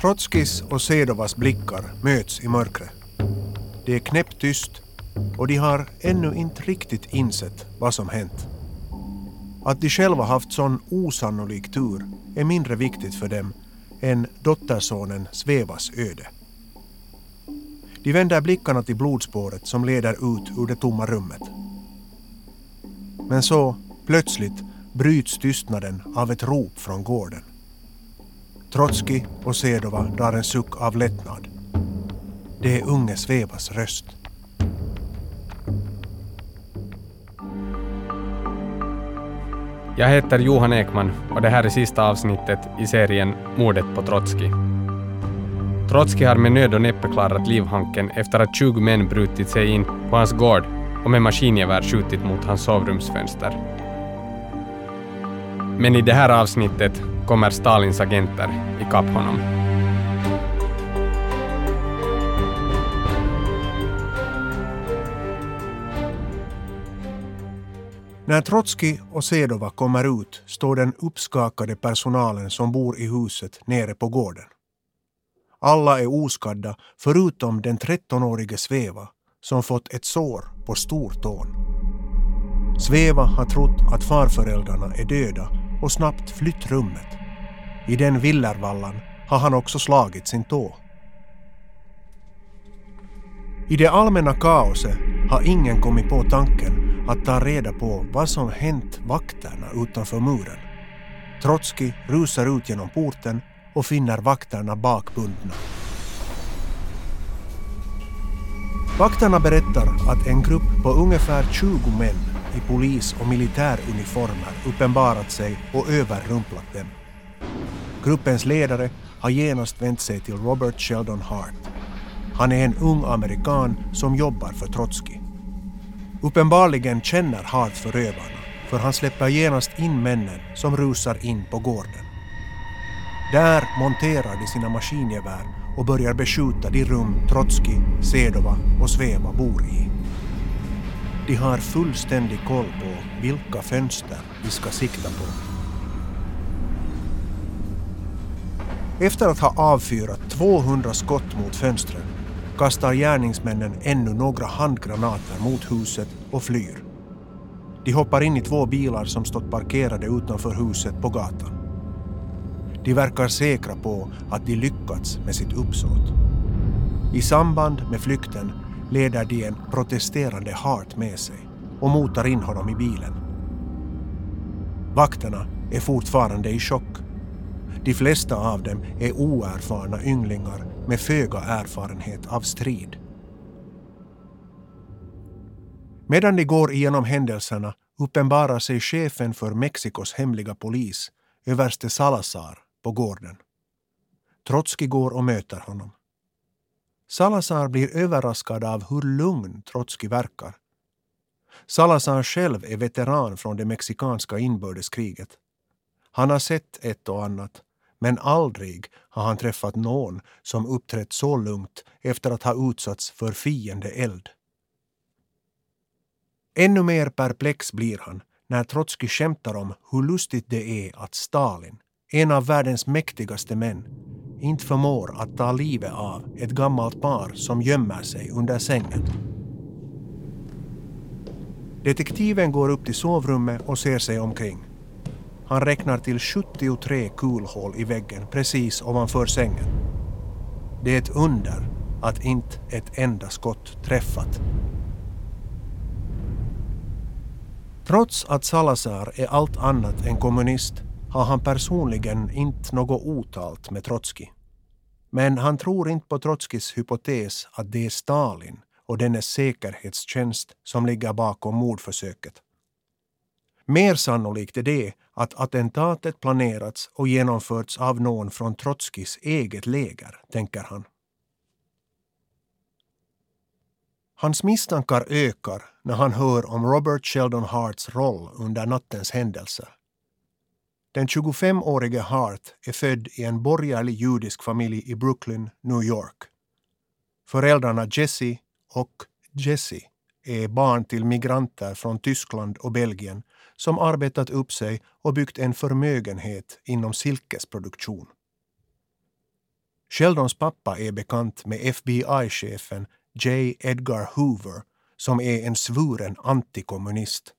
Trotskis och Sedovas blickar möts i mörkret. Det är knäpptyst och de har ännu inte riktigt insett vad som hänt. Att de själva haft sån osannolik tur är mindre viktigt för dem än dottersonen Svevas öde. De vänder blickarna till blodspåret som leder ut ur det tomma rummet. Men så, plötsligt, bryts tystnaden av ett rop från gården. Trotski och Sedova drar en suck av lättnad. Det är unge Svevas röst. Jag heter Johan Ekman och det här är sista avsnittet i serien Mordet på Trotski. Trotski har med nöd och näppe klarat livhanken efter att 20 män brutit sig in på hans gård och med maskingevär skjutit mot hans sovrumsfönster. Men i det här avsnittet kommer Stalins agenter ikapp honom. När Trotskij och Sedova kommer ut står den uppskakade personalen som bor i huset nere på gården. Alla är oskadda förutom den 13-årige Sveva som fått ett sår på stortån. Sveva har trott att farföräldrarna är döda och snabbt flytt rummet. I den villervallan har han också slagit sin tå. I det allmänna kaoset har ingen kommit på tanken att ta reda på vad som hänt vakterna utanför muren. Trotski rusar ut genom porten och finner vakterna bakbundna. Vakterna berättar att en grupp på ungefär 20 män i polis och militäruniformer uppenbarat sig och överrumplat dem. Gruppens ledare har genast vänt sig till Robert Sheldon Hart. Han är en ung amerikan som jobbar för Trotsky. Uppenbarligen känner Hart förövarna för han släpper genast in männen som rusar in på gården. Där monterar de sina maskingevär och börjar beskjuta de rum Trotski, Sedova och Sveva bor i. De har fullständig koll på vilka fönster de ska sikta på. Efter att ha avfyrat 200 skott mot fönstren kastar gärningsmännen ännu några handgranater mot huset och flyr. De hoppar in i två bilar som stått parkerade utanför huset på gatan. De verkar säkra på att de lyckats med sitt uppsåt. I samband med flykten leder de en protesterande Hart med sig och motar in honom i bilen. Vakterna är fortfarande i chock. De flesta av dem är oerfarna ynglingar med föga erfarenhet av strid. Medan de går igenom händelserna uppenbarar sig chefen för Mexikos hemliga polis, överste Salazar, på gården. Trotski går och möter honom. Salazar blir överraskad av hur lugn Trotski verkar. Salazar själv är veteran från det mexikanska inbördeskriget. Han har sett ett och annat, men aldrig har han träffat någon som uppträtt så lugnt efter att ha utsatts för fiendeeld. Ännu mer perplex blir han när Trotskij skämtar om hur lustigt det är att Stalin, en av världens mäktigaste män, inte förmår att ta livet av ett gammalt par som gömmer sig under sängen. Detektiven går upp till sovrummet och ser sig omkring. Han räknar till 73 kulhål i väggen precis ovanför sängen. Det är ett under att inte ett enda skott träffat. Trots att Salazar är allt annat än kommunist har han personligen inte något otalt med Trotskij. Men han tror inte på Trotskijs hypotes att det är Stalin och dennes säkerhetstjänst som ligger bakom mordförsöket. Mer sannolikt är det att attentatet planerats och genomförts av någon från Trotskis eget läger, tänker han. Hans misstankar ökar när han hör om Robert Sheldon Harts roll under nattens händelser. Den 25-årige Hart är född i en borgerlig judisk familj i Brooklyn, New York. Föräldrarna Jesse och Jesse är barn till migranter från Tyskland och Belgien som arbetat upp sig och byggt en förmögenhet inom silkesproduktion. Sheldons pappa är bekant med FBI-chefen J. Edgar Hoover som är en svuren antikommunist.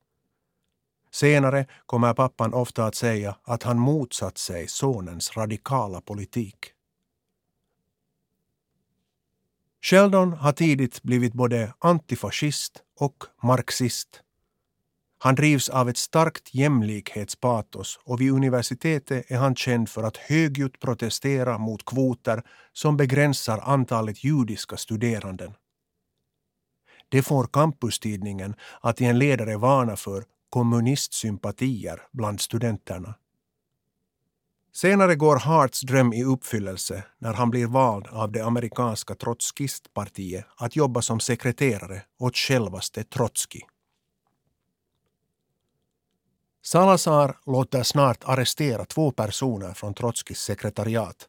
Senare kommer pappan ofta att säga att han motsatt sig sonens radikala politik. Sheldon har tidigt blivit både antifascist och marxist. Han drivs av ett starkt jämlikhetspatos och vid universitetet är han känd för att högljutt protestera mot kvoter som begränsar antalet judiska studeranden. Det får campustidningen att i en ledare varna för kommunistsympatier bland studenterna. Senare går Harts dröm i uppfyllelse när han blir vald av det amerikanska trotskistpartiet att jobba som sekreterare åt självaste Trotskij. Salazar låter snart arrestera två personer från Trotskijs sekretariat.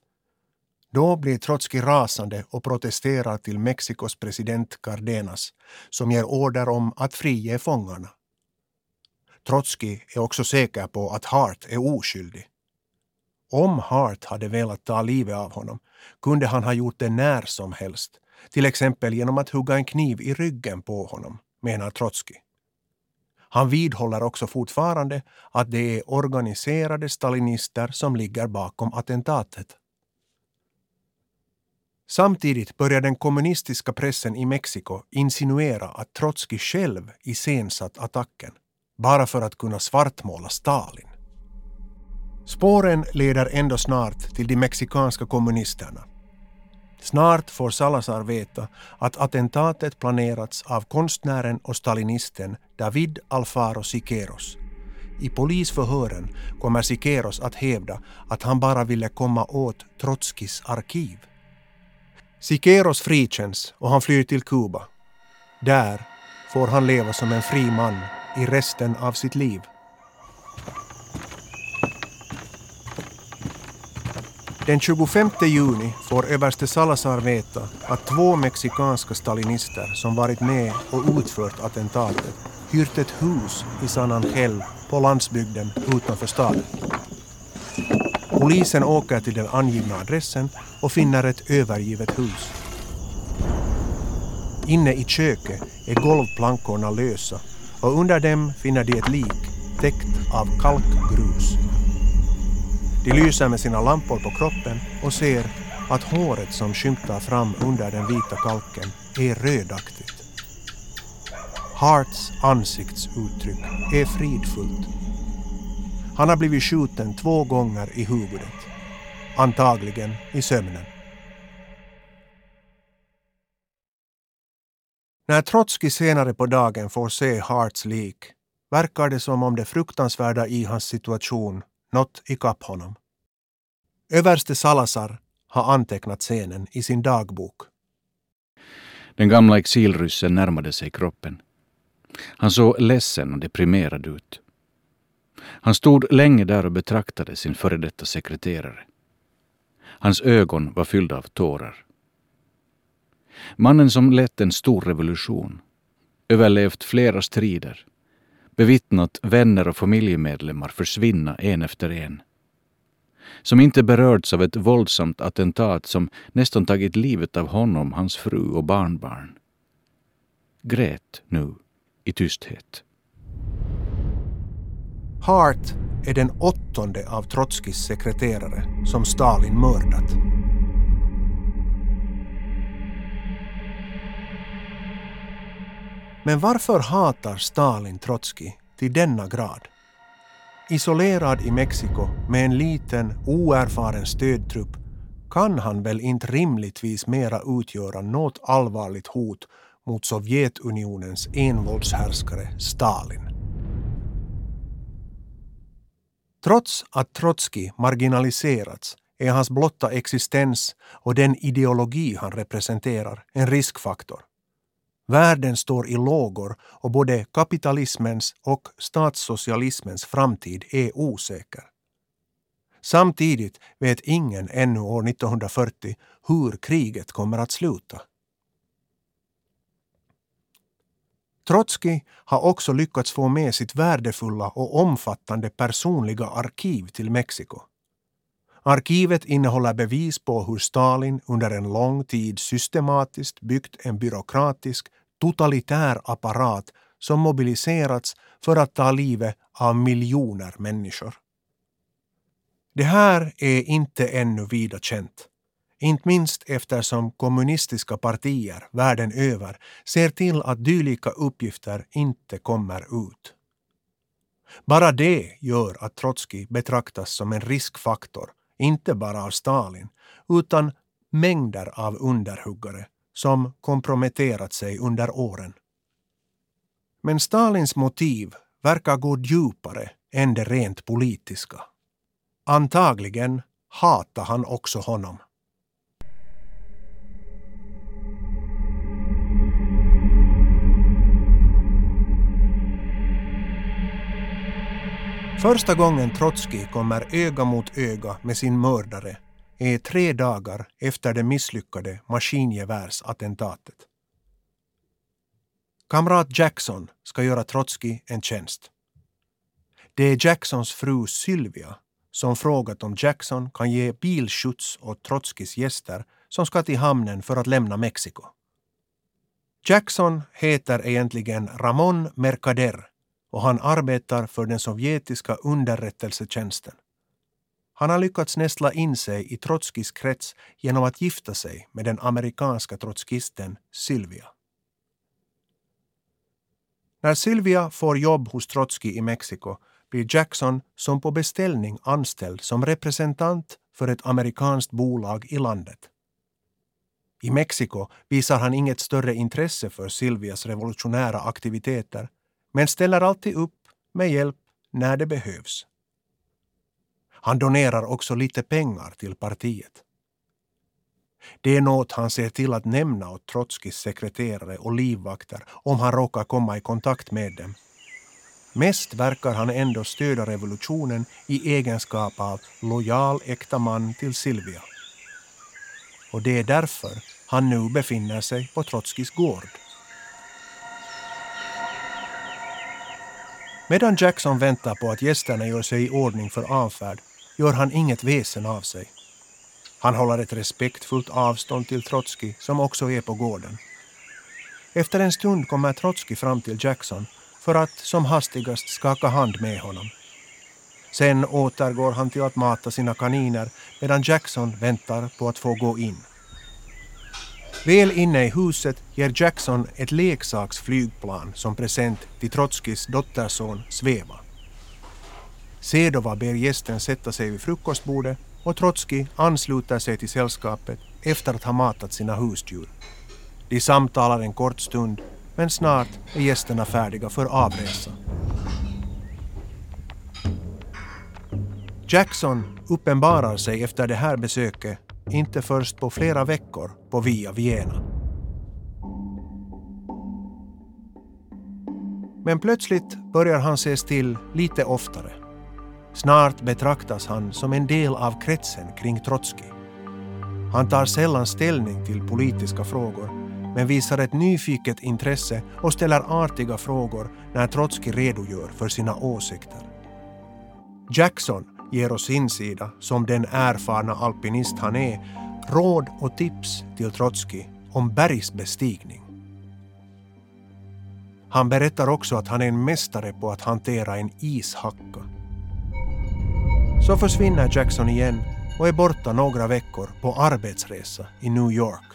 Då blir Trotskij rasande och protesterar till Mexikos president Cardenas som ger order om att frige fångarna. Trotskij är också säker på att Hart är oskyldig. Om Hart hade velat ta livet av honom kunde han ha gjort det när som helst, till exempel genom att hugga en kniv i ryggen på honom, menar Trotskij. Han vidhåller också fortfarande att det är organiserade stalinister som ligger bakom attentatet. Samtidigt börjar den kommunistiska pressen i Mexiko insinuera att Trotskij själv iscensatt attacken, bara för att kunna svartmåla Stalin. Spåren leder ändå snart till de mexikanska kommunisterna. Snart får Salazar veta att attentatet planerats av konstnären och stalinisten David Alfaro Siqueiros. I polisförhören kommer Siqueiros att hävda att han bara ville komma åt Trotskis arkiv. Siqueiros frikänns och han flyr till Kuba. Där får han leva som en fri man i resten av sitt liv. Den 25 juni får överste Salazar veta att två mexikanska stalinister som varit med och utfört attentatet hyrt ett hus i San Angel på landsbygden utanför staden. Polisen åker till den angivna adressen och finner ett övergivet hus. Inne i köket är golvplankorna lösa och under dem finner de ett lik täckt av kalkgrus. De lyser med sina lampor på kroppen och ser att håret som skymtar fram under den vita kalken är rödaktigt. Harts ansiktsuttryck är fridfullt. Han har blivit skjuten två gånger i huvudet. Antagligen i sömnen. När Trotskij senare på dagen får se Harts lik verkar det som om det fruktansvärda i hans situation nått ikapp honom. Överste Salazar har antecknat scenen i sin dagbok. Den gamla exilryssen närmade sig kroppen. Han såg ledsen och deprimerad ut. Han stod länge där och betraktade sin före detta sekreterare. Hans ögon var fyllda av tårar. Mannen som lett en stor revolution, överlevt flera strider, bevittnat vänner och familjemedlemmar försvinna en efter en. Som inte berörts av ett våldsamt attentat som nästan tagit livet av honom, hans fru och barnbarn. Grät nu i tysthet. Hart är den åttonde av Trotskijs sekreterare som Stalin mördat. Men varför hatar Stalin Trotskij till denna grad? Isolerad i Mexiko med en liten, oerfaren stödtrupp kan han väl inte rimligtvis mera utgöra något allvarligt hot mot Sovjetunionens envåldshärskare Stalin. Trots att Trotskij marginaliserats är hans blotta existens och den ideologi han representerar en riskfaktor. Världen står i lågor och både kapitalismens och statssocialismens framtid är osäker. Samtidigt vet ingen ännu år 1940 hur kriget kommer att sluta. Trotskij har också lyckats få med sitt värdefulla och omfattande personliga arkiv till Mexiko. Arkivet innehåller bevis på hur Stalin under en lång tid systematiskt byggt en byråkratisk, totalitär apparat som mobiliserats för att ta livet av miljoner människor. Det här är inte ännu vida känt. Inte minst eftersom kommunistiska partier världen över ser till att dylika uppgifter inte kommer ut. Bara det gör att Trotskij betraktas som en riskfaktor, inte bara av Stalin, utan mängder av underhuggare som komprometterat sig under åren. Men Stalins motiv verkar gå djupare än det rent politiska. Antagligen hatar han också honom. Första gången Trotskij kommer öga mot öga med sin mördare är tre dagar efter det misslyckade maskingevärsattentatet. Kamrat Jackson ska göra Trotskij en tjänst. Det är Jacksons fru Sylvia som frågat om Jackson kan ge bilskjuts åt Trotskijs gäster som ska till hamnen för att lämna Mexiko. Jackson heter egentligen Ramon Mercader och han arbetar för den sovjetiska underrättelsetjänsten. Han har lyckats nästla in sig i Trotskijs krets genom att gifta sig med den amerikanska trotskisten Sylvia. När Sylvia får jobb hos Trotskij i Mexiko blir Jackson som på beställning anställd som representant för ett amerikanskt bolag i landet. I Mexiko visar han inget större intresse för Sylvias revolutionära aktiviteter men ställer alltid upp med hjälp när det behövs. Han donerar också lite pengar till partiet. Det är något han ser till att nämna åt Trotskijs sekreterare och livvakter om han råkar komma i kontakt med dem. Mest verkar han ändå stödja revolutionen i egenskap av lojal äkta man till Silvia. Och det är därför han nu befinner sig på Trotskijs gård. Medan Jackson väntar på att gästerna gör sig i ordning för avfärd gör han inget väsen av sig. Han håller ett respektfullt avstånd till Trotskij som också är på gården. Efter en stund kommer Trotskij fram till Jackson för att som hastigast skaka hand med honom. Sen återgår han till att mata sina kaniner medan Jackson väntar på att få gå in. Väl inne i huset ger Jackson ett leksaksflygplan som present till Trotskijs dotterson Sveva. Sedova ber gästen sätta sig vid frukostbordet och Trotskij ansluter sig till sällskapet efter att ha matat sina husdjur. De samtalar en kort stund men snart är gästerna färdiga för avresa. Jackson uppenbarar sig efter det här besöket inte först på flera veckor på Via Vienna. Men plötsligt börjar han ses till lite oftare. Snart betraktas han som en del av kretsen kring Trotskij. Han tar sällan ställning till politiska frågor men visar ett nyfiket intresse och ställer artiga frågor när Trotskij redogör för sina åsikter. Jackson ger oss sin sida, som den erfarna alpinist han är, råd och tips till Trotskij om bergsbestigning. Han berättar också att han är en mästare på att hantera en ishacka. Så försvinner Jackson igen och är borta några veckor på arbetsresa i New York.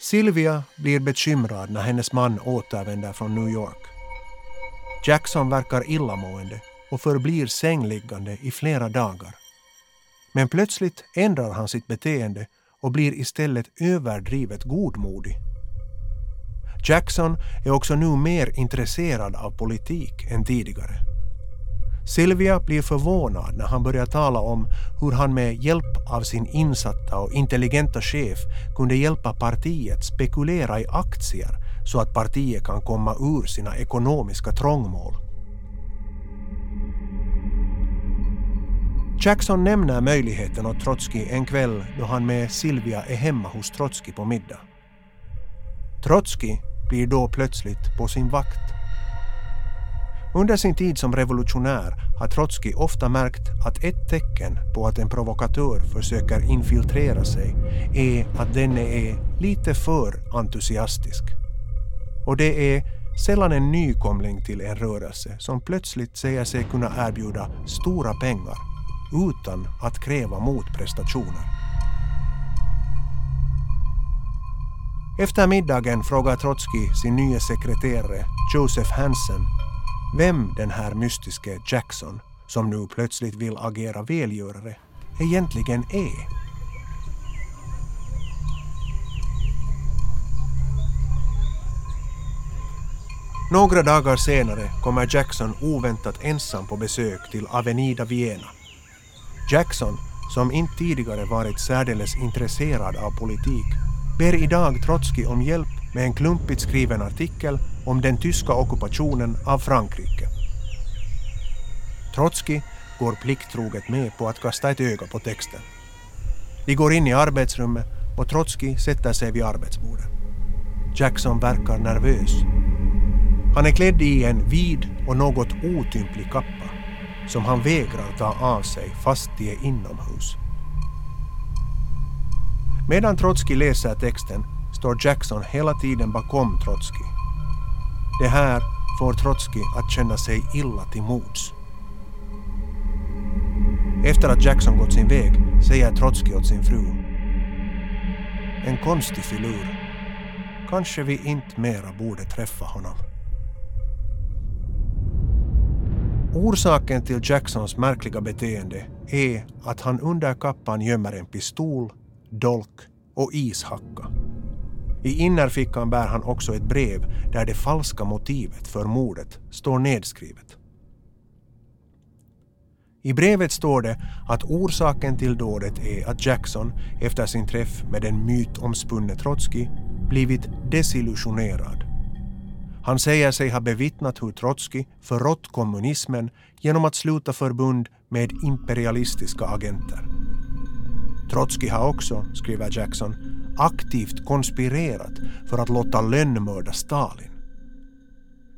Sylvia blir bekymrad när hennes man återvänder från New York. Jackson verkar illamående och förblir sängliggande i flera dagar. Men plötsligt ändrar han sitt beteende och blir istället överdrivet godmodig. Jackson är också nu mer intresserad av politik än tidigare. Silvia blir förvånad när han börjar tala om hur han med hjälp av sin insatta och intelligenta chef kunde hjälpa partiet spekulera i aktier så att partiet kan komma ur sina ekonomiska trångmål. Jackson nämner möjligheten åt Trotskij en kväll då han med Silvia är hemma hos Trotskij på middag. Trotskij blir då plötsligt på sin vakt. Under sin tid som revolutionär har Trotskij ofta märkt att ett tecken på att en provokatör försöker infiltrera sig är att denne är lite för entusiastisk. Och det är sällan en nykomling till en rörelse som plötsligt säger sig kunna erbjuda stora pengar utan att kräva motprestationer. Efter middagen frågar Trotskij sin nya sekreterare Joseph Hansen vem den här mystiske Jackson, som nu plötsligt vill agera välgörare, egentligen är. Några dagar senare kommer Jackson oväntat ensam på besök till Avenida Viena. Jackson, som inte tidigare varit särdeles intresserad av politik, ber idag Trotskij om hjälp med en klumpigt skriven artikel om den tyska ockupationen av Frankrike. Trotskij går plikttroget med på att kasta ett öga på texten. De går in i arbetsrummet och Trotskij sätter sig vid arbetsbordet. Jackson verkar nervös. Han är klädd i en vid och något otymplig kappa som han vägrar ta av sig fast de är inomhus. Medan Trotskij läser texten står Jackson hela tiden bakom Trotskij. Det här får Trotskij att känna sig illa till mods. Efter att Jackson gått sin väg säger Trotskij åt sin fru. En konstig filur. Kanske vi inte mera borde träffa honom. Orsaken till Jacksons märkliga beteende är att han under kappan gömmer en pistol, dolk och ishacka. I innerfickan bär han också ett brev där det falska motivet för mordet står nedskrivet. I brevet står det att orsaken till dådet är att Jackson efter sin träff med den mytomspunne Trotskij blivit desillusionerad. Han säger sig ha bevittnat hur Trotskij förrått kommunismen genom att sluta förbund med imperialistiska agenter. Trotskij har också, skriver Jackson, aktivt konspirerat för att låta lönnmörda Stalin.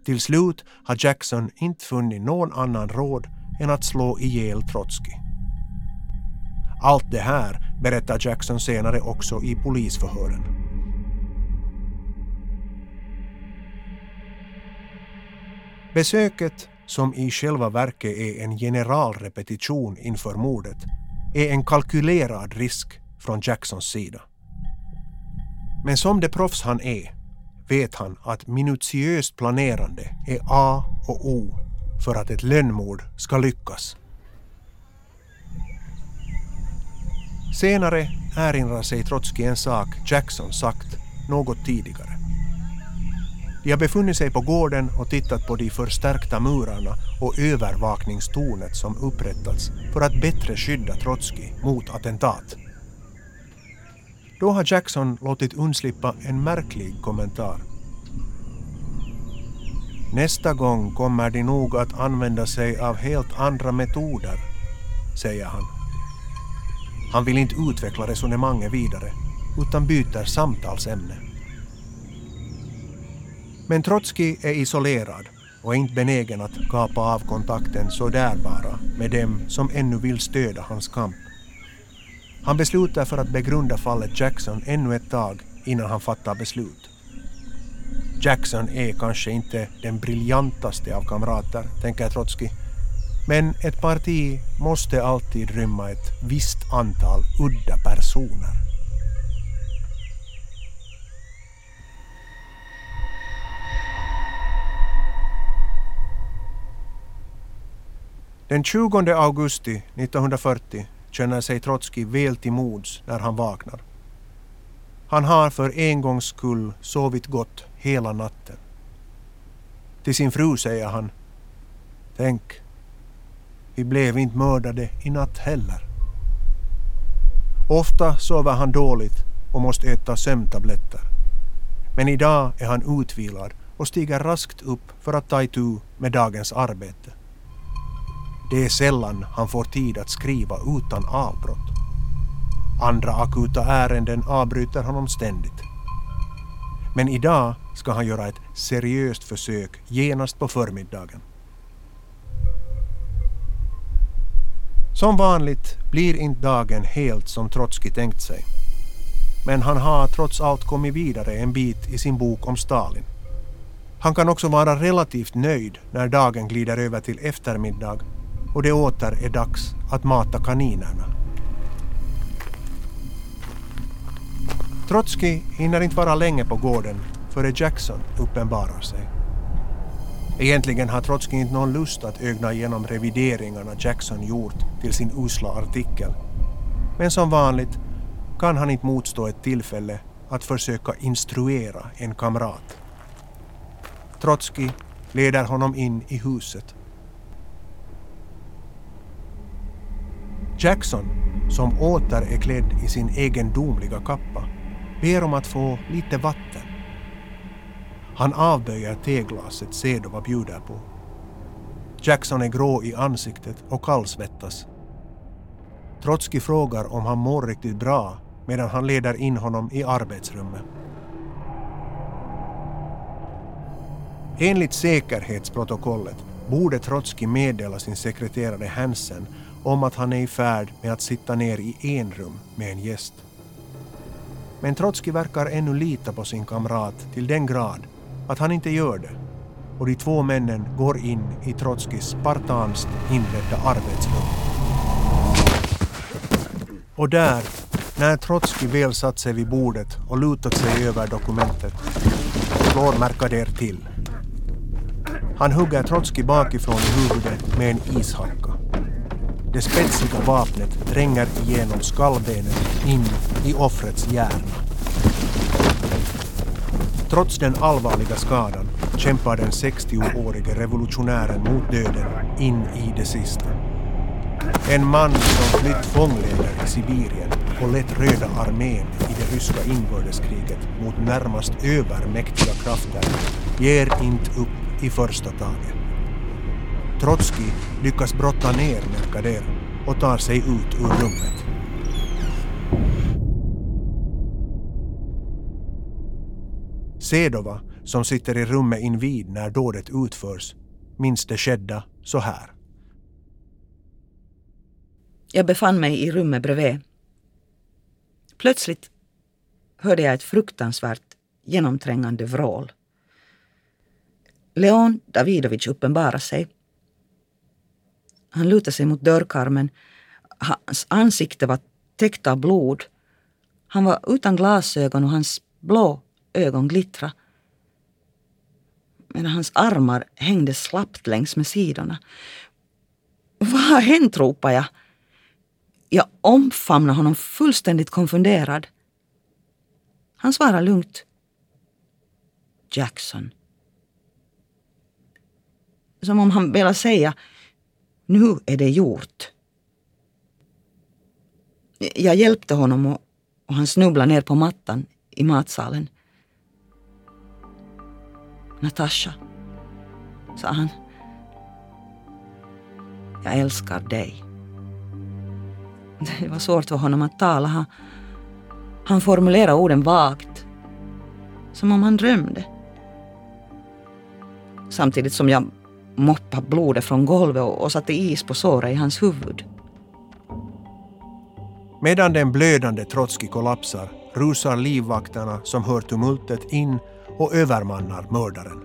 Till slut har Jackson inte funnit någon annan råd än att slå ihjäl Trotskij. Allt det här berättar Jackson senare också i polisförhören. Besöket, som i själva verket är en generalrepetition inför mordet, är en kalkylerad risk från Jacksons sida. Men som det proffs han är vet han att minutiöst planerande är A och O för att ett lönnmord ska lyckas. Senare erinrar sig Trotskij en sak Jackson sagt något tidigare. De har befunnit sig på gården och tittat på de förstärkta murarna och övervakningstornet som upprättats för att bättre skydda Trotskij mot attentat. Då har Jackson låtit undslippa en märklig kommentar. Nästa gång kommer de nog att använda sig av helt andra metoder, säger han. Han vill inte utveckla resonemanget vidare, utan byter samtalsämne. Men Trotskij är isolerad och är inte benägen att kapa av kontakten så där bara med dem som ännu vill stödja hans kamp. Han beslutar för att begrunda fallet Jackson ännu ett tag innan han fattar beslut. Jackson är kanske inte den briljantaste av kamrater, tänker Trotskij. Men ett parti måste alltid rymma ett visst antal udda personer. Den 20 augusti 1940 känner sig Trotskij väl till mods när han vaknar. Han har för en gångs skull sovit gott hela natten. Till sin fru säger han Tänk, vi blev inte mördade i natt heller. Ofta sover han dåligt och måste äta sömntabletter. Men idag är han utvilad och stiger raskt upp för att ta itu med dagens arbete. Det är sällan han får tid att skriva utan avbrott. Andra akuta ärenden avbryter honom ständigt. Men idag ska han göra ett seriöst försök genast på förmiddagen. Som vanligt blir inte dagen helt som Trotskij tänkt sig. Men han har trots allt kommit vidare en bit i sin bok om Stalin. Han kan också vara relativt nöjd när dagen glider över till eftermiddag och det åter är dags att mata kaninerna. Trotskij hinner inte vara länge på gården före Jackson uppenbarar sig. Egentligen har Trotskij inte någon lust att ögna igenom revideringarna Jackson gjort till sin usla artikel. Men som vanligt kan han inte motstå ett tillfälle att försöka instruera en kamrat. Trotskij leder honom in i huset. Jackson, som åter är klädd i sin egendomliga kappa, ber om att få lite vatten. Han avböjer teglaset Sedova bjuder på. Jackson är grå i ansiktet och kallsvettas. Trotskij frågar om han mår riktigt bra medan han leder in honom i arbetsrummet. Enligt säkerhetsprotokollet borde Trotskij meddela sin sekreterare Hansen om att han är i färd med att sitta ner i en rum med en gäst. Men Trotskij verkar ännu lita på sin kamrat till den grad att han inte gör det och de två männen går in i Trotskijs spartanskt inredda arbetsrum. Och där, när Trotskij väl satt sig vid bordet och lutat sig över dokumentet, slår Mercader till. Han hugger Trotskij bakifrån i huvudet med en ishacka. Det spetsiga vapnet tränger igenom skallbenet in i offrets hjärna. Trots den allvarliga skadan kämpar den 60-årige revolutionären mot döden in i det sista. En man som flytt fångläger i Sibirien och lett Röda armén i det ryska inbördeskriget mot närmast övermäktiga krafter ger inte upp i första taget. Trotskij lyckas brotta ner Mercader och tar sig ut ur rummet. Sedova, som sitter i rummet invid när dådet utförs, minns det skedda så här. Jag befann mig i rummet bredvid. Plötsligt hörde jag ett fruktansvärt genomträngande vrål. Leon Davidovich uppenbarade sig. Han lutade sig mot dörrkarmen. Hans ansikte var täckt av blod. Han var utan glasögon och hans blå ögon glittra. Medan hans armar hängde slappt längs med sidorna. Vad har hänt? ropade jag. Jag omfamnade honom fullständigt konfunderad. Han svarade lugnt. Jackson. Som om han ville säga, nu är det gjort. Jag hjälpte honom och, och han snubblade ner på mattan i matsalen. Natasha, sa han. Jag älskar dig. Det var svårt för honom att tala. Han, han formulerade orden vagt. Som om han drömde. Samtidigt som jag moppade blodet från golvet och, och satte is på såret i hans huvud. Medan den blödande Trotskij kollapsar rusar livvakterna som hör tumultet in och övermannar mördaren.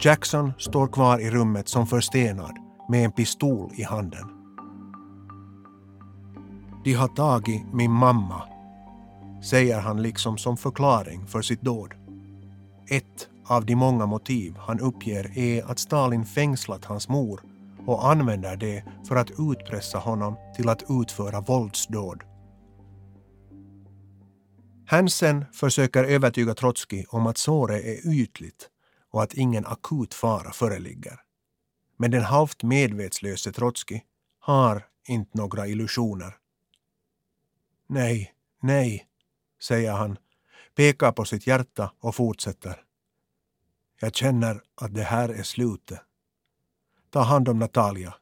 Jackson står kvar i rummet som förstenad med en pistol i handen. De har tagit min mamma, säger han liksom som förklaring för sitt dåd. Ett av de många motiv han uppger är att Stalin fängslat hans mor och använder det för att utpressa honom till att utföra våldsdåd. Hansen försöker övertyga Trotskij om att såret är ytligt och att ingen akut fara föreligger. Men den halvt medvetslöse Trotskij har inte några illusioner. Nej, nej, säger han, pekar på sitt hjärta och fortsätter. Jag känner att det här är slutet. Ta hand om Natalia,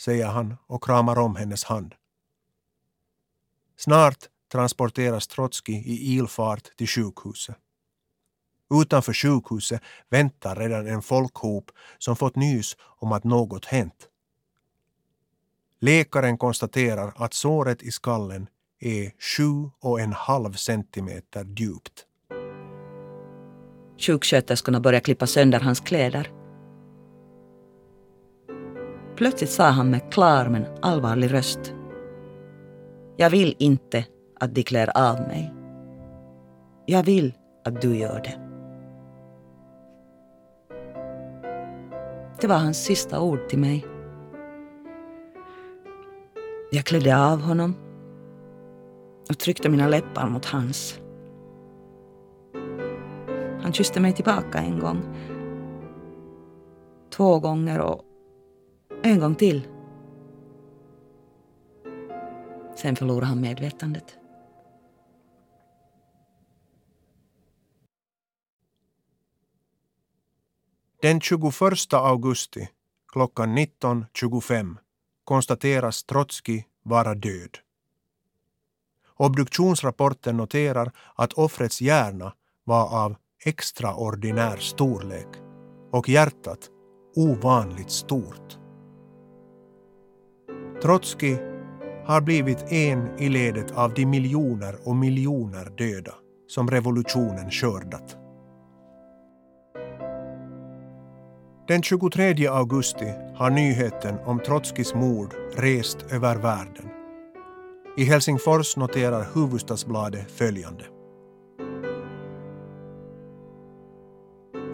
säger han och kramar om hennes hand. Snart transporteras Trotskij i ilfart till sjukhuset. Utanför sjukhuset väntar redan en folkhop som fått nys om att något hänt. Läkaren konstaterar att såret i skallen är sju och en halv centimeter djupt. Sjuksköterskorna började klippa sönder hans kläder. Plötsligt sa han med klar men allvarlig röst. Jag vill inte att de klär av mig. Jag vill att du gör det. Det var hans sista ord till mig. Jag klädde av honom och tryckte mina läppar mot hans. Han kysste mig tillbaka en gång. Två gånger och en gång till. Sen förlorade han medvetandet. Den 21 augusti klockan 19.25 konstateras Trotskij vara död. Obduktionsrapporten noterar att offrets hjärna var av extraordinär storlek och hjärtat ovanligt stort. Trotskij har blivit en i ledet av de miljoner och miljoner döda som revolutionen skördat. Den 23 augusti har nyheten om Trotskijs mord rest över världen. I Helsingfors noterar Hufvudstadsbladet följande.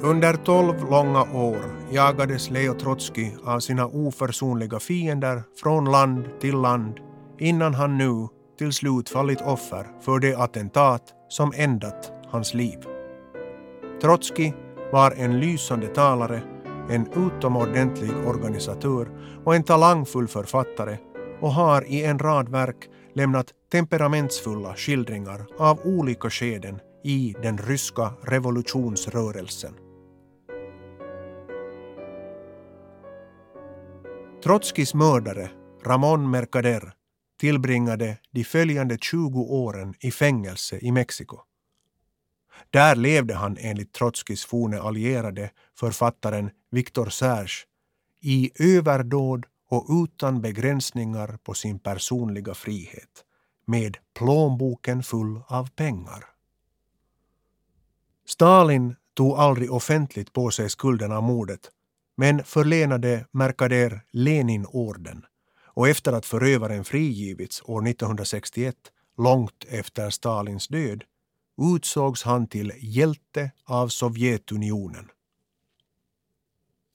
Under tolv långa år jagades Leo Trotskij av sina oförsonliga fiender från land till land innan han nu till slut fallit offer för det attentat som ändat hans liv. Trotskij var en lysande talare en utomordentlig organisatör och en talangfull författare och har i en rad verk lämnat temperamentsfulla skildringar av olika skeden i den ryska revolutionsrörelsen. Trotskijs mördare, Ramon Mercader, tillbringade de följande 20 åren i fängelse i Mexiko. Där levde han enligt Trotskijs forne allierade, författaren Viktor Serge, i överdåd och utan begränsningar på sin personliga frihet, med plånboken full av pengar. Stalin tog aldrig offentligt på sig skulden av mordet, men förlenade Mercader Leninorden och efter att förövaren frigivits år 1961, långt efter Stalins död, utsågs han till hjälte av Sovjetunionen.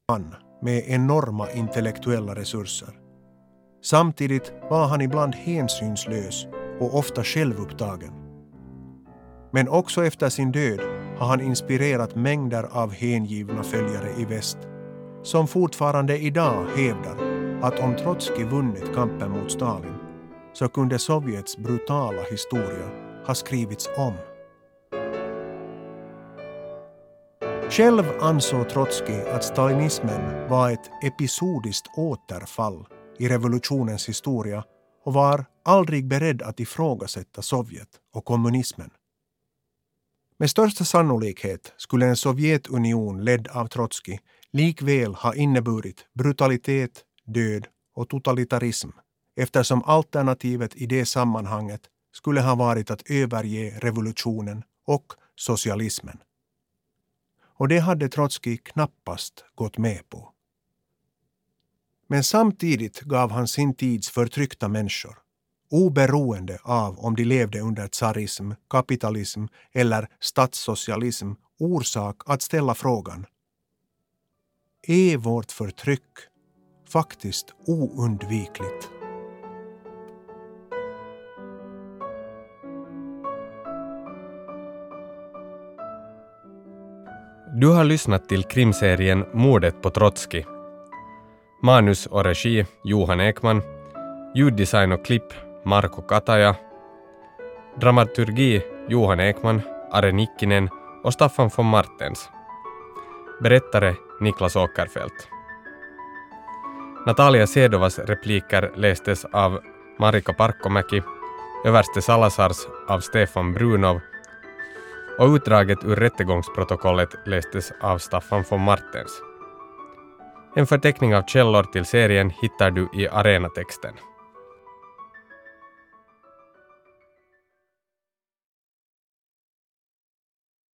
Han med enorma intellektuella resurser. Samtidigt var han ibland hänsynslös och ofta självupptagen. Men också efter sin död har han inspirerat mängder av hängivna följare i väst som fortfarande idag hävdar att om Trotskij vunnit kampen mot Stalin så kunde Sovjets brutala historia ha skrivits om. Själv ansåg Trotskij att stalinismen var ett episodiskt återfall i revolutionens historia och var aldrig beredd att ifrågasätta Sovjet och kommunismen. Med största sannolikhet skulle en Sovjetunion ledd av Trotskij likväl ha inneburit brutalitet, död och totalitarism eftersom alternativet i det sammanhanget skulle ha varit att överge revolutionen och socialismen och det hade Trotskij knappast gått med på. Men samtidigt gav han sin tids förtryckta människor, oberoende av om de levde under tsarism, kapitalism eller statssocialism, orsak att ställa frågan är vårt förtryck faktiskt oundvikligt? Du har lyssnat till krimserien Mordet på Trotskij. Manus och regi Johan Ekman. Ljuddesign och klipp Marko Kataja. Dramaturgi Johan Ekman, Are Nikkinen och Staffan von Martens. Berättare Niklas Åkerfeldt. Natalia Sedovas repliker lästes av Marika Parkkomäki, överste Salazars av Stefan Brunov och utdraget ur rättegångsprotokollet lästes av Staffan von Martens. En förteckning av källor till serien hittar du i arenatexten.